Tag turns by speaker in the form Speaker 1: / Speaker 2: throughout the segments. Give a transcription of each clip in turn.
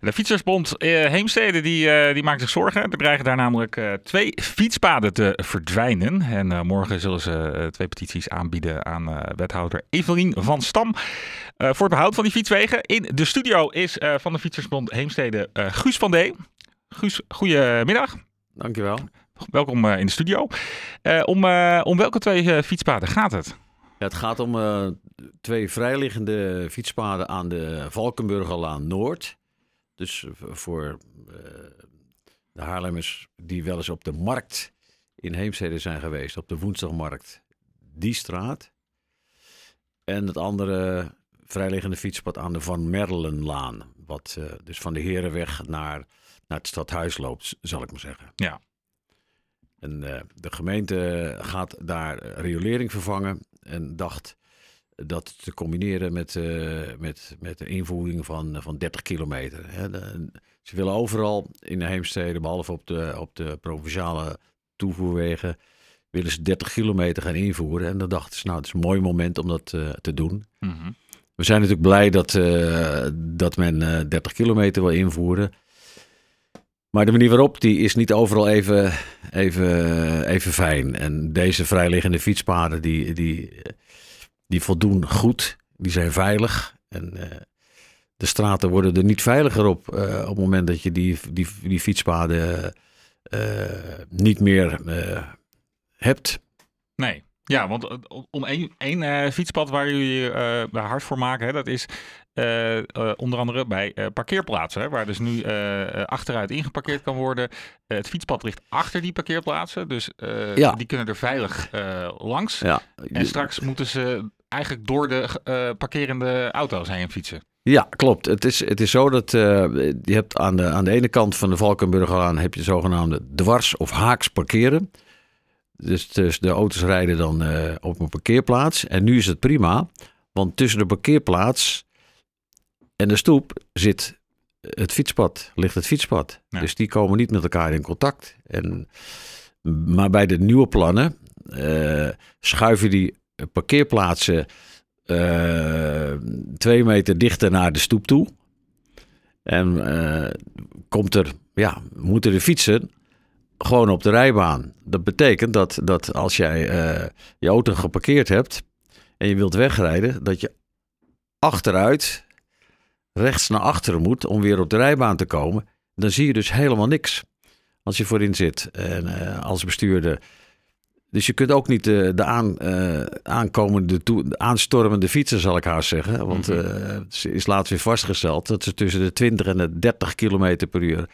Speaker 1: De Fietsersbond uh, Heemstede die, uh, die maakt zich zorgen. Er dreigen daar namelijk uh, twee fietspaden te verdwijnen. En morgen zullen ze twee petities aanbieden aan wethouder Evelien van Stam. voor het behoud van die fietswegen. In de studio is van de Fietsersbond Heemstede Guus van Dee. Guus, goedemiddag.
Speaker 2: Dankjewel.
Speaker 1: Welkom in de studio. om, om welke twee fietspaden gaat het?
Speaker 2: Ja, het gaat om uh, twee vrijliggende fietspaden aan de Valkenburgerlaan Noord. Dus voor uh, de Haarlemmers die wel eens op de markt in Heemstede zijn geweest, op de woensdagmarkt, die straat. En het andere vrijliggende fietspad aan de Van Merlenlaan. Wat uh, dus van de Herenweg naar, naar het stadhuis loopt, zal ik maar zeggen.
Speaker 1: Ja.
Speaker 2: En de gemeente gaat daar riolering vervangen en dacht dat te combineren met, uh, met, met de invoering van, van 30 kilometer. Hè. ze willen overal in de Heemstede, behalve op de, op de provinciale toevoerwegen, willen ze 30 kilometer gaan invoeren. En dan dachten ze, nou, het is een mooi moment om dat uh, te doen. Mm We zijn natuurlijk blij dat, uh, dat men 30 kilometer wil invoeren. Maar de manier waarop, die is niet overal even, even, even fijn. En deze vrijliggende fietspaden, die, die, die voldoen goed. Die zijn veilig. En uh, de straten worden er niet veiliger op uh, op het moment dat je die, die, die fietspaden uh, niet meer hebt.
Speaker 1: Nee. Ja, want om één, één fietspad waar jullie hard voor maken, hè, dat is uh, uh, onder andere bij uh, parkeerplaatsen, hè, waar dus nu achteruit ingeparkeerd kan worden. het fietspad ligt achter die parkeerplaatsen, dus ja. die kunnen er veilig langs.
Speaker 2: Ja.
Speaker 1: En straks moeten ze eigenlijk door de parkerende auto's heen fietsen.
Speaker 2: Ja, klopt. Het is, het is zo dat je hebt aan de, aan de ene kant van de Valkenburgerlaan heb je zogenaamde dwars- of haaks parkeren. Dus, dus de auto's rijden dan op een parkeerplaats. En nu is het prima, want tussen de parkeerplaats en de stoep zit het fietspad, ligt het fietspad. Dus die komen niet met elkaar in contact. En, maar bij de nieuwe plannen uh, schuiven die parkeerplaatsen uh, twee meter dichter naar de stoep toe. En uh, komt er, ja, moeten de fietsen gewoon op de rijbaan. Dat betekent dat, dat als jij je auto geparkeerd hebt en je wilt wegrijden, dat je achteruit rechts naar achteren moet om weer op de rijbaan te komen, dan zie je dus helemaal niks als je voorin zit en als bestuurder. Dus je kunt ook niet de, de aan, uh, aankomende, toe, aanstormende fietsen, zal ik haast zeggen. Want uh, het is laatst weer vastgesteld dat ze tussen de 20 en de 30 kilometer per uur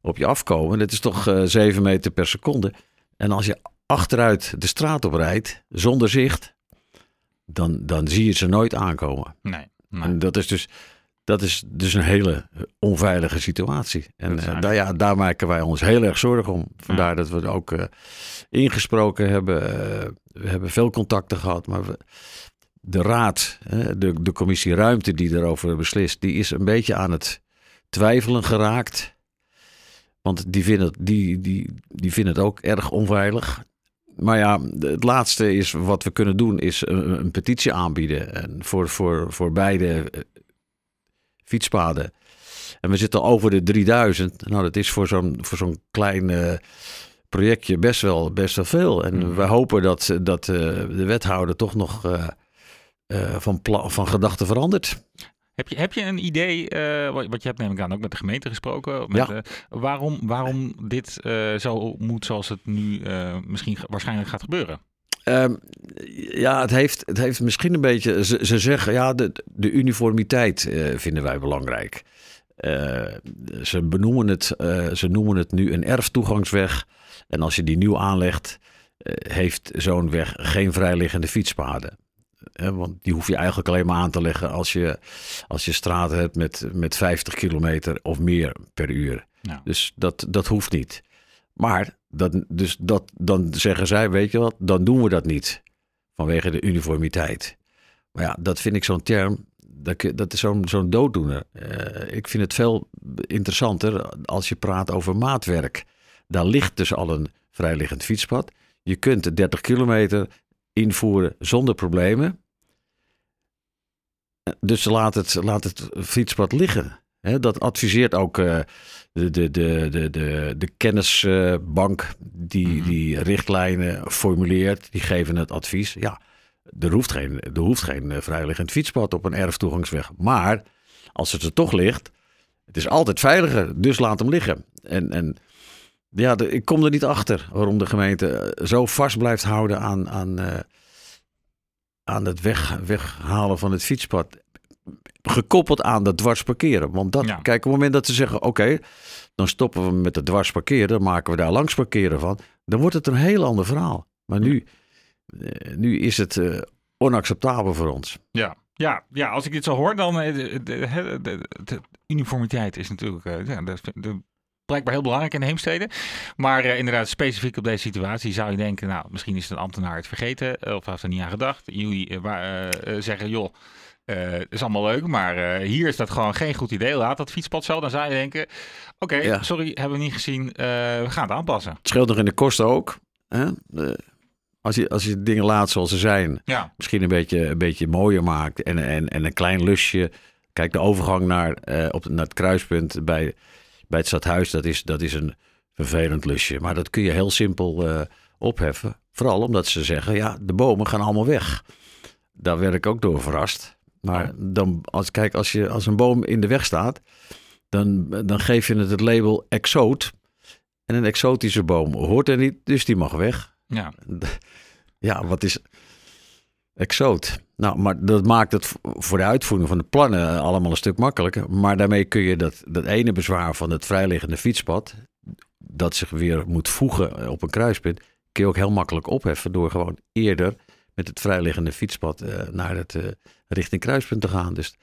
Speaker 2: op je afkomen. Dat is toch uh, 7 meter per seconde. En als je achteruit de straat op rijdt, zonder zicht, dan, dan zie je ze nooit aankomen.
Speaker 1: Nee, nee.
Speaker 2: En dat is dus dat is dus een hele onveilige situatie. En uh, daar, ja, daar maken wij ons heel erg zorgen om. Vandaar dat we het ook uh, ingesproken hebben. Uh, we hebben veel contacten gehad, maar we, de raad, de, de commissie ruimte die daarover beslist, die is een beetje aan het twijfelen geraakt. Want die vinden, die, die, die vinden het ook erg onveilig. Maar ja, het laatste is wat we kunnen doen, is een, een petitie aanbieden. En voor, voor, voor beide fietspaden. En we zitten al over de 3000. Nou, dat is voor zo'n voor zo'n klein uh, projectje best wel, best wel veel. En mm. we hopen dat, dat uh, de wethouder toch nog uh, van, van gedachten verandert.
Speaker 1: Heb je, heb je een idee, wat, wat je hebt neem ik aan ook met de gemeente gesproken, met,
Speaker 2: ja.
Speaker 1: waarom, waarom dit zo moet zoals het nu misschien waarschijnlijk gaat gebeuren?
Speaker 2: Um, ja, het heeft, het heeft misschien een beetje. Ze, ze zeggen ja, de, de uniformiteit uh, vinden wij belangrijk. Uh, ze benoemen het, uh, ze noemen het nu een erftoegangsweg. En als je die nieuw aanlegt, heeft zo'n weg geen vrijliggende fietspaden. want die hoef je eigenlijk alleen maar aan te leggen als je, als je straten hebt met, met 50 kilometer of meer per uur.
Speaker 1: Ja.
Speaker 2: Dus dat, dat hoeft niet. Maar dat, dus dat, dan zeggen zij, weet je wat, dan doen we dat niet. Vanwege de uniformiteit. Maar ja, dat vind ik zo'n term, dat, dat is zo'n zo'n dooddoener. Uh, ik vind het veel interessanter als je praat over maatwerk. Daar ligt dus al een vrijliggend fietspad. Je kunt 30 kilometer invoeren zonder problemen. Dus laat het, laat het fietspad liggen. Hè, dat adviseert ook uh, de, de, de, de, de, de kennisbank die
Speaker 1: Mhm.
Speaker 2: die richtlijnen formuleert. Die geven het advies. Ja, er hoeft geen, er hoeft geen eh, vrijliggend fietspad op een erftoegangsweg. Maar als het er toch ligt, het is altijd veiliger. Dus laat hem liggen. En, en ja, de- ik kom er niet achter waarom de gemeente eh, zo vast blijft houden aan, aan, eh, aan het weg, weghalen van het fietspad. Gekoppeld aan dat dwars parkeren. Want dat,
Speaker 1: Ja.
Speaker 2: kijk, op het moment dat ze zeggen: oké, dan stoppen we met het dwars parkeren, dan maken we daar langs parkeren van, dan wordt het een heel ander verhaal. Maar nu, eh, nu is het eh, onacceptabel voor ons.
Speaker 1: Ja. Ja, ja, als ik dit zo hoor, dan eh, de, de, de, uniformiteit is natuurlijk ja, blijkbaar heel belangrijk in de heemsteden. Maar inderdaad, specifiek op deze situatie zou je denken, nou, misschien is een ambtenaar het vergeten of heeft er niet aan gedacht. Jullie zeggen, joh, eh is allemaal leuk, maar eh, hier is dat gewoon geen goed idee. Laat dat fietspad zo. Dan zou je denken, oké,
Speaker 2: Ja.
Speaker 1: sorry, hebben we niet gezien. eh, we gaan het aanpassen.
Speaker 2: Het scheelt nog in de kosten ook. Hè? Eh, als, je, als je dingen laat zoals ze zijn,
Speaker 1: Ja,
Speaker 2: misschien een beetje, een beetje mooier maakt en, en, en een klein lusje. Kijk, de overgang naar, op, naar het kruispunt bij, bij het stadhuis, dat is, dat is een vervelend lusje. Maar dat kun je heel simpel opheffen. Vooral omdat ze zeggen, ja, de bomen gaan allemaal weg. Daar werd ik ook door verrast. Maar dan, als, kijk, als, je, als een boom in de weg staat, dan, dan geef je het het label exoot. En een exotische boom hoort er niet, dus die mag weg.
Speaker 1: ja,
Speaker 2: Ja, wat is exoot? Nou, maar dat maakt het voor de uitvoering van de plannen allemaal een stuk makkelijker. Maar daarmee kun je dat, dat ene bezwaar van het vrijliggende fietspad, dat zich weer moet voegen op een kruispunt, kun je ook heel makkelijk opheffen door gewoon eerder met het vrijliggende fietspad eh, naar het eh, richting kruispunt te gaan. Dus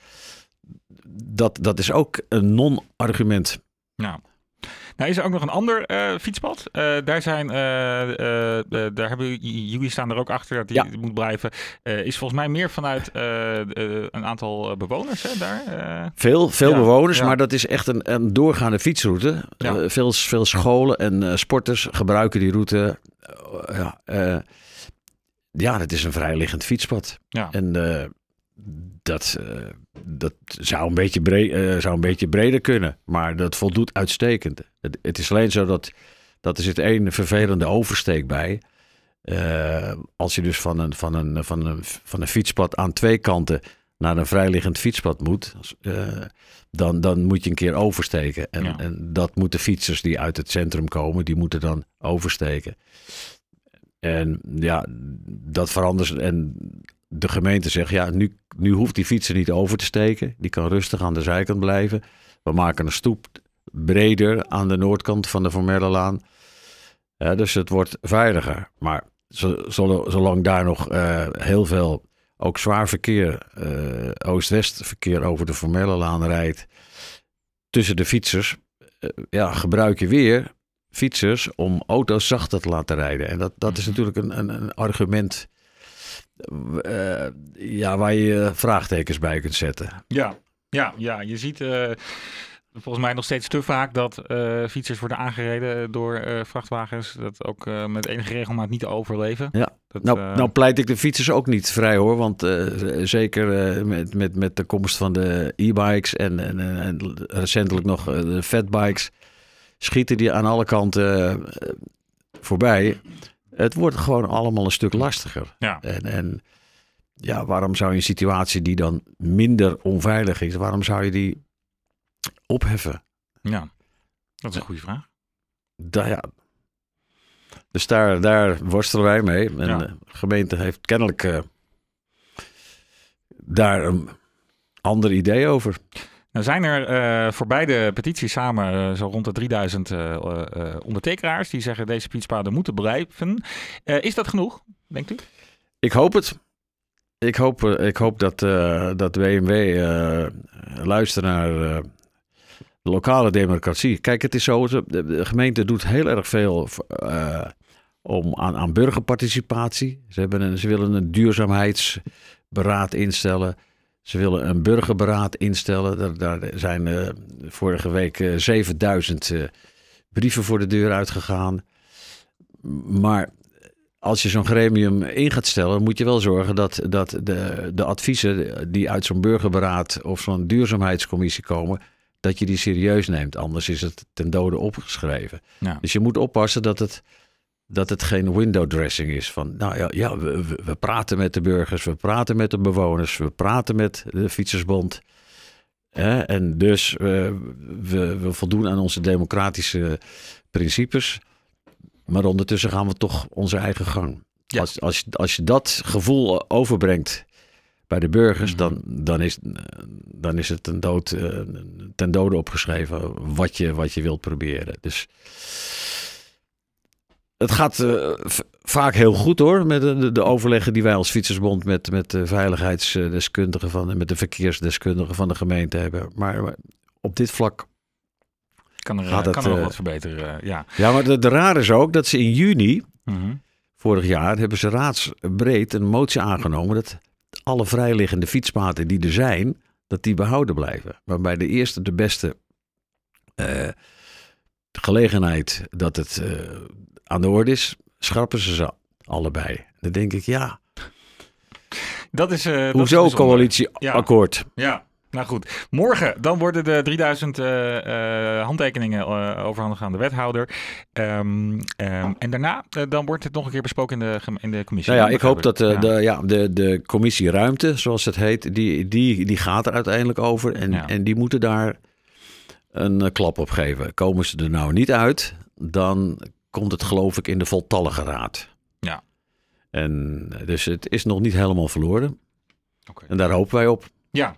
Speaker 2: dat, dat is ook een non-argument.
Speaker 1: Nou. Nou is er ook nog een ander eh, fietspad. Daar zijn, daar hebben jullie staan er ook achter dat die
Speaker 2: Ja.
Speaker 1: moet blijven. Is volgens mij meer vanuit een aantal bewoners hè, daar.
Speaker 2: Veel, veel
Speaker 1: Ja,
Speaker 2: bewoners,
Speaker 1: ja.
Speaker 2: maar dat is echt een, een doorgaande fietsroute. Veel, veel scholen en sporters gebruiken die route. Ja, ja, het is een vrijliggend fietspad.
Speaker 1: ja.
Speaker 2: En eh, dat, eh, dat zou, een beetje breed, eh, zou een beetje breder kunnen, maar dat voldoet uitstekend. Het, het is alleen zo dat, dat er zit één vervelende oversteek bij. Als je dus van een, van, een, van, een, van een fietspad aan twee kanten naar een vrijliggend fietspad moet, dan, dan moet je een keer oversteken. En,
Speaker 1: Ja.
Speaker 2: en dat moeten fietsers die uit het centrum komen, die moeten dan oversteken. En ja, dat verandert. En de gemeente zegt, ja, nu, nu hoeft die fietser niet over te steken. Die kan rustig aan de zijkant blijven. We maken een stoep breder aan de noordkant van de. Ja, dus het wordt veiliger. Maar zo- zo- zolang daar nog eh, heel veel, ook zwaar verkeer, eh, oost-west verkeer over de Formelle Laan rijdt, tussen de fietsers, eh, ja, gebruik je weer fietsers om auto's zachter te laten rijden. En dat, dat is
Speaker 1: Mhm.
Speaker 2: natuurlijk een, een, een argument eh, ja, waar je vraagtekens bij kunt zetten.
Speaker 1: Ja, ja, ja, je ziet eh, volgens mij nog steeds te vaak dat eh, fietsers worden aangereden door vrachtwagens. Dat ook met enige regelmaat niet overleven.
Speaker 2: Ja.
Speaker 1: Dat,
Speaker 2: Nou, nou pleit ik de fietsers ook niet vrij hoor. Want zeker met, met, met de komst van de e-bikes en, en, en, en recentelijk nog de fatbikes... schieten die aan alle kanten eh, voorbij. Het wordt gewoon allemaal een stuk lastiger.
Speaker 1: ja.
Speaker 2: En, en ja, waarom zou je een situatie die dan minder onveilig is... waarom zou je die opheffen?
Speaker 1: ja, dat is een goede vraag.
Speaker 2: Da, ja. Dus daar, daar worstelen wij mee. En
Speaker 1: Ja.
Speaker 2: de gemeente heeft kennelijk eh, daar een ander idee over.
Speaker 1: Nou zijn er eh, voor beide petities samen eh, zo rond de 3000 eh, eh, ondertekenaars die zeggen deze fietspaden moeten blijven. Is dat genoeg, denkt u?
Speaker 2: Ik hoop het. Ik hoop, ik hoop dat, dat BMW luistert naar de lokale democratie. Kijk, het is zo, de, gemeente doet heel erg veel om, aan, aan burgerparticipatie. Ze, hebben een, ze willen een duurzaamheidsberaad instellen. Ze willen een burgerberaad instellen. Daar, daar zijn eh, vorige week eh, 7000 eh, brieven voor de deur uitgegaan. Maar als je zo'n gremium in gaat stellen, moet je wel zorgen dat, dat de, de adviezen die uit zo'n burgerberaad of zo'n duurzaamheidscommissie komen, dat je die serieus neemt. Anders is het ten dode opgeschreven.
Speaker 1: Ja.
Speaker 2: Dus je moet oppassen dat het, dat het geen window dressing is. Van, nou ja, ja we, we- praten met de burgers, we praten met de bewoners, we praten met de Fietsersbond. Hè, en dus eh, we, we voldoen aan onze democratische principes. Maar ondertussen gaan we toch onze eigen gang.
Speaker 1: Ja.
Speaker 2: Als, als, als je dat gevoel overbrengt bij de burgers,
Speaker 1: Mhm.
Speaker 2: dan, dan, is, dan is het een dood, eh, ten dode opgeschreven wat je, wat je wilt proberen. Dus het gaat eh, vaak heel goed hoor, met de, de overleggen die wij als Fietsersbond met, met de veiligheidsdeskundigen van en met de verkeersdeskundigen van de gemeente hebben. Maar, maar op dit vlak.
Speaker 1: Kan er,
Speaker 2: Gaat
Speaker 1: eh,
Speaker 2: het,
Speaker 1: kan er nog
Speaker 2: eh,
Speaker 1: wat verbeteren, eh, ja.
Speaker 2: Ja, maar de, de raar is ook dat ze in juni
Speaker 1: Mhm.
Speaker 2: vorig jaar hebben ze raadsbreed een motie aangenomen dat alle vrijliggende fietspaden die er zijn, dat die behouden blijven. Waarbij de eerste de beste eh, gelegenheid dat het eh, aan de orde is, schrappen ze ze allebei. Dan denk ik, ja,
Speaker 1: Dat is, eh, dat is
Speaker 2: hoezo coalitieakkoord?
Speaker 1: Ja, nou goed. Morgen dan worden de 3000 eh, eh, handtekeningen eh, overhandigd aan de wethouder. Ehm, ehm, en daarna dan wordt het nog een keer besproken in de, in de commissie.
Speaker 2: Nou ja, ik hoop dat.
Speaker 1: Ja.
Speaker 2: de, ja, de, de commissie ruimte, zoals het heet, die, die, die gaat er uiteindelijk over. En,
Speaker 1: Ja.
Speaker 2: en die moeten daar een klap op geven. Komen ze er nou niet uit, dan komt het geloof ik in de voltallige raad.
Speaker 1: Ja.
Speaker 2: En dus het is nog niet helemaal verloren.
Speaker 1: Oké.
Speaker 2: En daar hopen wij op.
Speaker 1: Ja,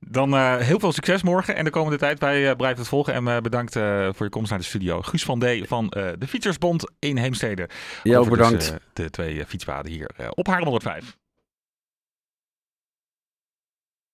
Speaker 1: dan eh, heel veel succes morgen en de komende tijd. Wij eh, blijven het volgen en eh, bedankt voor je komst naar de studio. Guus van D. van de Fietsersbond in Heemstede.
Speaker 2: Jou bedankt.
Speaker 1: Dus, eh, de twee fietspaden hier op Haarlem 105.